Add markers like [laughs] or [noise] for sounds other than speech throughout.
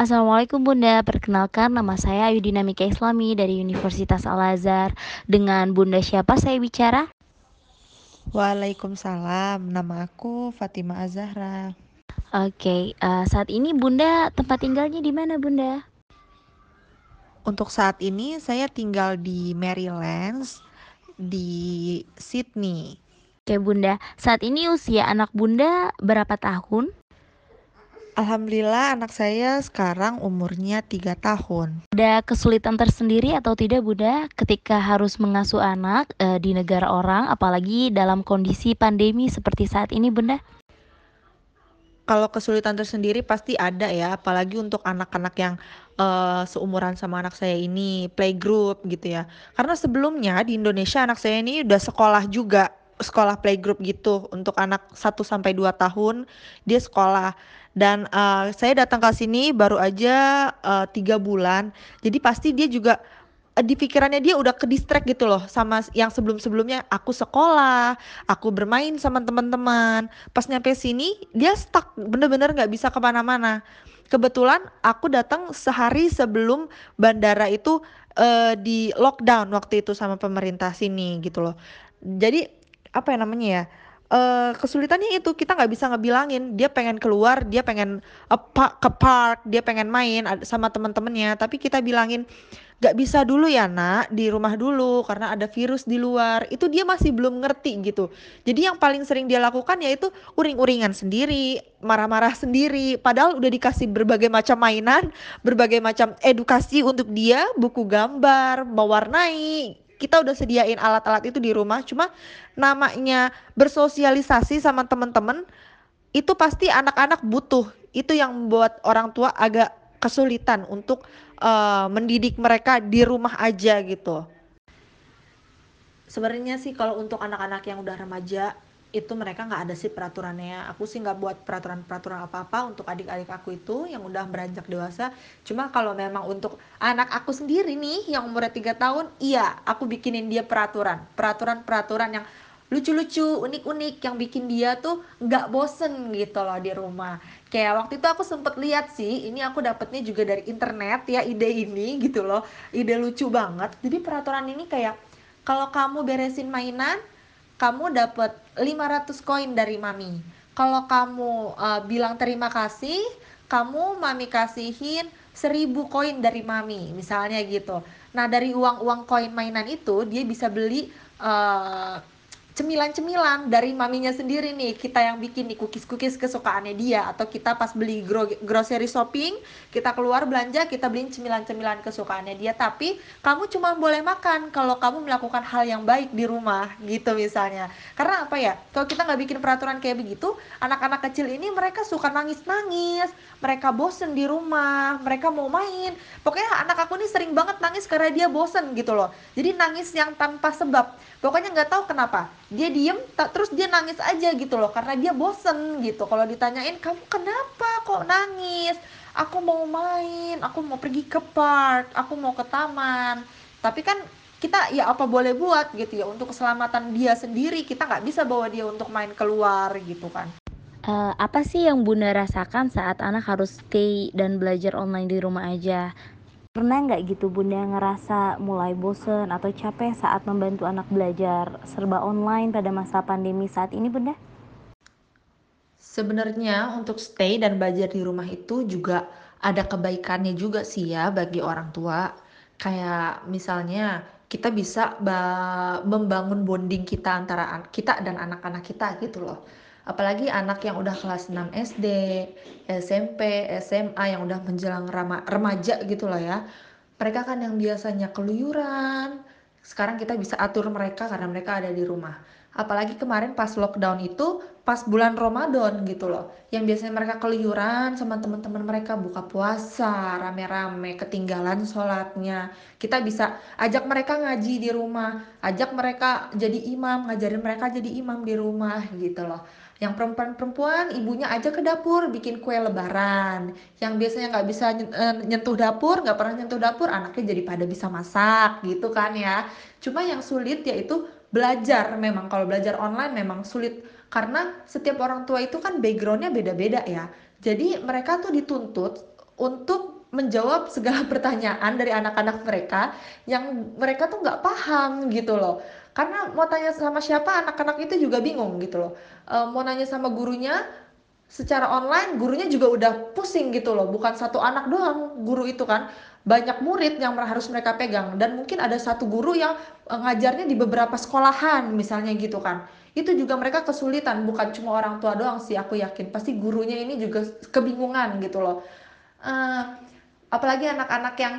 Assalamualaikum Bunda, perkenalkan nama saya Ayu Dinamika Islami dari Universitas Al-Azhar. Dengan Bunda siapa saya bicara? Waalaikumsalam, nama aku Fatima Azahra. Oke, uh, saat ini Bunda tempat tinggalnya di mana Bunda? Untuk saat ini saya tinggal di Maryland, di Sydney. Oke Bunda, saat ini usia anak Bunda berapa tahun? Alhamdulillah anak saya sekarang umurnya 3 tahun. Ada kesulitan tersendiri atau tidak Bunda ketika harus mengasuh anak e, di negara orang apalagi dalam kondisi pandemi seperti saat ini Bunda? Kalau kesulitan tersendiri pasti ada ya, apalagi untuk anak-anak yang uh, seumuran sama anak saya ini playgroup gitu ya. Karena sebelumnya di Indonesia anak saya ini udah sekolah juga sekolah playgroup gitu untuk anak 1 sampai 2 tahun dia sekolah dan uh, saya datang ke sini baru aja uh, tiga bulan jadi pasti dia juga uh, di pikirannya dia udah ke distract gitu loh sama yang sebelum-sebelumnya aku sekolah, aku bermain sama teman-teman. Pas nyampe sini dia stuck bener-bener nggak bisa ke mana-mana. Kebetulan aku datang sehari sebelum bandara itu uh, di lockdown waktu itu sama pemerintah sini gitu loh. Jadi apa ya namanya ya uh, kesulitannya itu kita nggak bisa ngebilangin dia pengen keluar dia pengen apa ke park dia pengen main sama teman-temannya tapi kita bilangin nggak bisa dulu ya nak di rumah dulu karena ada virus di luar. Itu dia masih belum ngerti gitu. Jadi yang paling sering dia lakukan yaitu uring-uringan sendiri marah-marah sendiri. Padahal udah dikasih berbagai macam mainan berbagai macam edukasi untuk dia buku gambar mewarnai kita udah sediain alat-alat itu di rumah cuma namanya bersosialisasi sama temen-temen itu pasti anak-anak butuh. Itu yang membuat orang tua agak kesulitan untuk uh, mendidik mereka di rumah aja gitu. Sebenarnya sih kalau untuk anak-anak yang udah remaja itu mereka nggak ada sih peraturannya. Aku sih nggak buat peraturan-peraturan apa-apa untuk adik-adik aku itu yang udah beranjak dewasa. Cuma kalau memang untuk anak aku sendiri nih yang umurnya tiga tahun iya aku bikinin dia peraturan. Peraturan-peraturan yang lucu-lucu unik-unik yang bikin dia tuh nggak bosen gitu loh di rumah. Kayak waktu itu aku sempet lihat sih ini aku dapetnya juga dari internet ya ide ini gitu loh. Ide lucu banget. Jadi peraturan ini kayak kalau kamu beresin mainan kamu dapat 500 koin dari mami. Kalau kamu uh, bilang terima kasih, kamu mami kasihin 1000 koin dari mami, misalnya gitu. Nah, dari uang-uang koin mainan itu dia bisa beli uh, cemilan-cemilan dari maminya sendiri nih. Kita yang bikin nih cookies-cookies kesukaannya dia. Atau kita pas beli gro grocery shopping kita keluar belanja kita beliin cemilan-cemilan kesukaannya dia. Tapi kamu cuma boleh makan kalau kamu melakukan hal yang baik di rumah gitu misalnya. Karena apa ya? Kalau kita nggak bikin peraturan kayak begitu anak-anak kecil ini mereka suka nangis-nangis. Mereka bosen di rumah mereka mau main. Pokoknya anak aku nih sering banget nangis karena dia bosen gitu loh. Jadi nangis yang tanpa sebab. Pokoknya nggak tahu kenapa dia diem tak terus dia nangis aja gitu loh karena dia bosen gitu. Kalau ditanyain kamu kenapa kok nangis? Aku mau main aku mau pergi ke park aku mau ke taman. Tapi kan kita ya apa boleh buat gitu ya untuk keselamatan dia sendiri kita nggak bisa bawa dia untuk main keluar gitu kan. Uh, apa sih yang bunda rasakan saat anak harus stay dan belajar online di rumah aja Pernah nggak gitu Bunda ngerasa mulai bosen atau capek saat membantu anak belajar serba online pada masa pandemi saat ini Bunda? Sebenarnya untuk stay dan belajar di rumah itu juga ada kebaikannya juga sih ya bagi orang tua. Kayak misalnya kita bisa membangun bonding kita antara kita dan anak-anak kita gitu loh apalagi anak yang udah kelas 6 SD, SMP, SMA yang udah menjelang remaja gitu lah ya. Mereka kan yang biasanya keluyuran, sekarang kita bisa atur mereka karena mereka ada di rumah. Apalagi kemarin pas lockdown itu pas bulan Ramadan gitu loh. Yang biasanya mereka keluyuran sama teman-teman mereka buka puasa rame-rame, ketinggalan sholatnya. Kita bisa ajak mereka ngaji di rumah, ajak mereka jadi imam, ngajarin mereka jadi imam di rumah gitu loh yang perempuan-perempuan ibunya aja ke dapur bikin kue lebaran. Yang biasanya nggak bisa eh, nyentuh dapur nggak pernah nyentuh dapur anaknya jadi pada bisa masak gitu kan ya. Cuma yang sulit yaitu belajar. Memang kalau belajar online memang sulit. Karena setiap orang tua itu kan backgroundnya beda-beda ya. Jadi mereka tuh dituntut untuk menjawab segala [laughs] pertanyaan dari anak-anak mereka yang mereka tuh nggak paham gitu loh. Karena mau tanya sama siapa anak-anak itu juga bingung gitu loh. Eee, mau nanya sama gurunya secara online gurunya juga udah pusing gitu loh, bukan satu anak doang guru itu kan, banyak murid yang harus mereka pegang dan mungkin ada satu guru yang, eee, ngajarnya di beberapa sekolahan misalnya gitu kan. Itu juga mereka kesulitan, bukan cuma orang tua doang sih aku yakin, pasti gurunya ini juga kebingungan gitu loh. Eee, apalagi anak-anak yang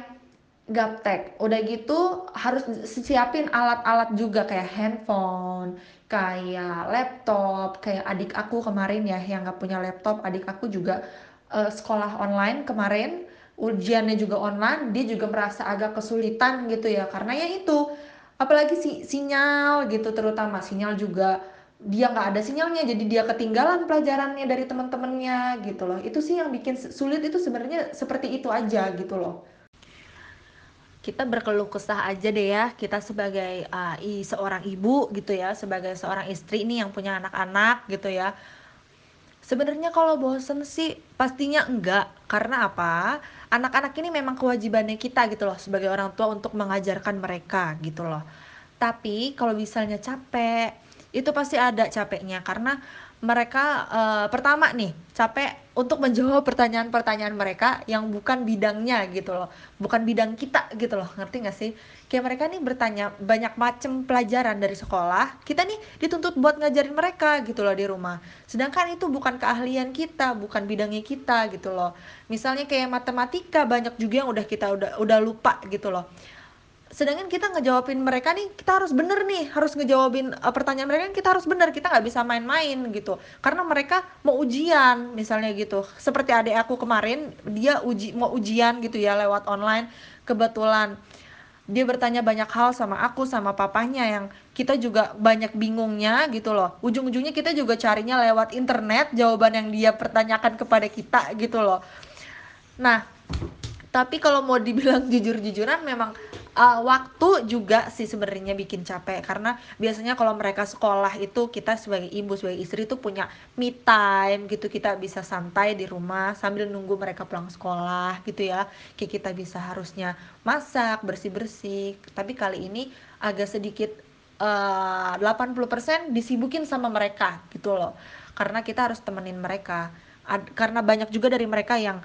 gaptek, udah gitu harus siapin alat-alat juga kayak handphone, kayak laptop, kayak adik aku kemarin ya yang nggak punya laptop, adik aku juga, eee, sekolah online kemarin, ujiannya juga online, dia juga merasa agak kesulitan gitu ya. Karena ya itu, apalagi si sinyal gitu terutama, sinyal juga dia nggak ada sinyalnya jadi dia ketinggalan pelajarannya dari teman-temannya gitu loh, itu sih yang bikin sulit itu sebenarnya seperti itu aja gitu loh. Kita berkeluh kesah aja deh ya, kita sebagai, eee, i seorang ibu gitu ya, sebagai seorang istri nih yang punya anak-anak gitu ya. Sebenarnya kalau bosen sih pastinya enggak, karena apa, anak-anak ini memang kewajibannya kita gitu loh sebagai orang tua untuk mengajarkan mereka gitu loh. Tapi kalau misalnya capek, itu pasti ada capeknya karena mereka, eee, pertama nih capek untuk menjawab pertanyaan-pertanyaan mereka yang bukan bidangnya gitu loh, bukan bidang kita gitu loh, ngerti nggak sih? Kayak mereka nih bertanya banyak macem pelajaran dari sekolah, kita nih dituntut buat ngajarin mereka gitu loh di rumah. Sedangkan itu bukan keahlian kita, bukan bidangnya kita gitu loh. Misalnya kayak matematika banyak juga yang udah kita udah udah lupa gitu loh. Sedangkan kita ngejawabin mereka nih, kita harus bener nih, harus ngejawabin, eee, pertanyaan mereka kita harus bener, kita nggak bisa main-main gitu. Karena mereka mau ujian, misalnya gitu. Seperti adik aku kemarin, dia uji mau ujian gitu ya lewat online, kebetulan dia bertanya banyak hal sama aku, sama papahnya yang kita juga banyak bingungnya gitu loh. Ujung-ujungnya kita juga carinya lewat internet, jawaban yang dia pertanyakan kepada kita gitu loh. Nah, tapi kalau mau dibilang [laughs] jujur-jujuran memang, eee, waktu juga sih sebenarnya bikin capek karena biasanya kalau mereka sekolah itu kita sebagai ibu, sebagai istri tuh punya me time gitu, kita bisa santai di rumah sambil nunggu mereka pulang sekolah gitu ya. Kayak kita bisa harusnya masak, bersih-bersih, tapi kali ini agak sedikit, eee, 80% disibukin sama mereka gitu loh. Karena kita harus temenin mereka. Ad karena banyak juga dari mereka yang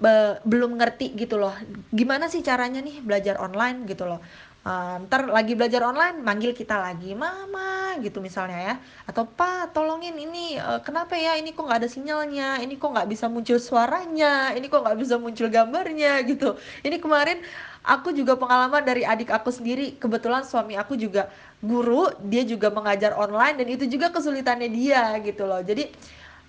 Be belum ngerti gitu loh, gimana sih caranya nih belajar online gitu loh. Eee, entar lagi belajar online manggil kita lagi, "Mama," gitu misalnya ya, atau, "Pa tolongin ini, eee, kenapa ya? Ini kok nggak ada sinyalnya, ini kok nggak bisa muncul suaranya, ini kok nggak bisa muncul gambarnya," gitu. Ini kemarin aku juga pengalaman dari adik aku sendiri, kebetulan suami aku juga guru, dia juga mengajar online dan itu juga kesulitannya dia gitu loh. Jadi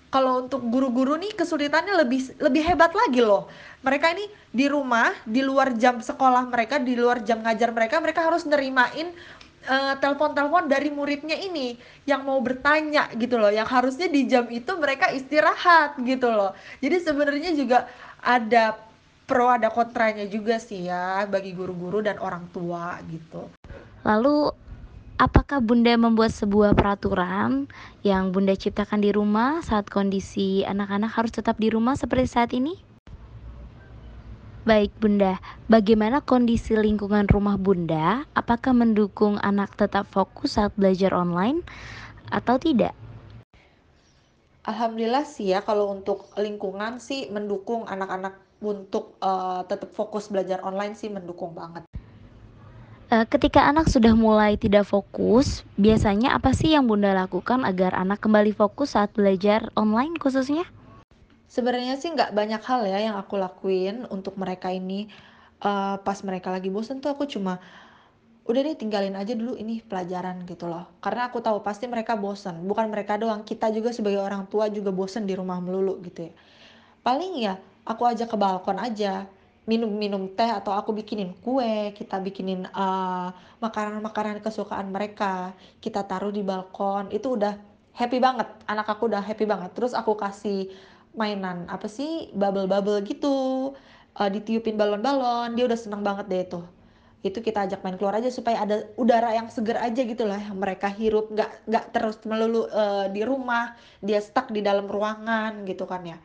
kalau untuk guru-guru nih kesulitannya lebih lebih hebat lagi loh. Mereka ini di rumah, di luar jam sekolah mereka, di luar jam ngajar mereka, mereka harus nerimain, eee, telepon-telepon dari muridnya ini, yang mau bertanya gitu loh, yang harusnya di jam itu mereka istirahat gitu loh. Jadi sebenarnya juga ada pro ada kontranya juga sih ya, bagi guru-guru dan orang tua gitu. Lalu Apakah Bunda membuat sebuah peraturan yang Bunda ciptakan di rumah saat kondisi anak-anak harus tetap di rumah seperti saat ini? Baik, Bunda. Bagaimana kondisi lingkungan rumah Bunda? Apakah mendukung anak tetap fokus saat belajar online atau tidak? Alhamdulillah sih ya kalau untuk lingkungan sih mendukung anak-anak untuk, eee, tetap fokus belajar online sih mendukung banget. Eee, ketika anak sudah mulai tidak fokus, biasanya apa sih yang Bunda lakukan agar anak kembali fokus saat belajar online khususnya? Sebenarnya sih nggak banyak hal ya yang aku lakuin untuk mereka ini, eee, pas mereka lagi bosen tuh aku cuma, udah deh tinggalin aja dulu ini pelajaran gitu loh. Karena aku tahu pasti mereka bosen, bukan mereka doang, kita juga sebagai orang tua juga bosen di rumah melulu gitu ya. Paling ya aku ajak ke balkon aja, minum-minum teh atau aku bikinin kue, kita bikinin, eee, makanan-makanan kesukaan mereka, kita taruh di balkon, itu udah happy banget, anak aku udah happy banget. Terus aku kasih mainan, apa sih, bubble-bubble gitu, eee, ditiupin balon-balon, dia udah seneng banget deh itu. Itu kita ajak main keluar aja supaya ada udara yang segar aja gitu lah mereka hirup, nggak nggak terus melulu, eee, di rumah, dia stuck di dalam ruangan gitu kan ya.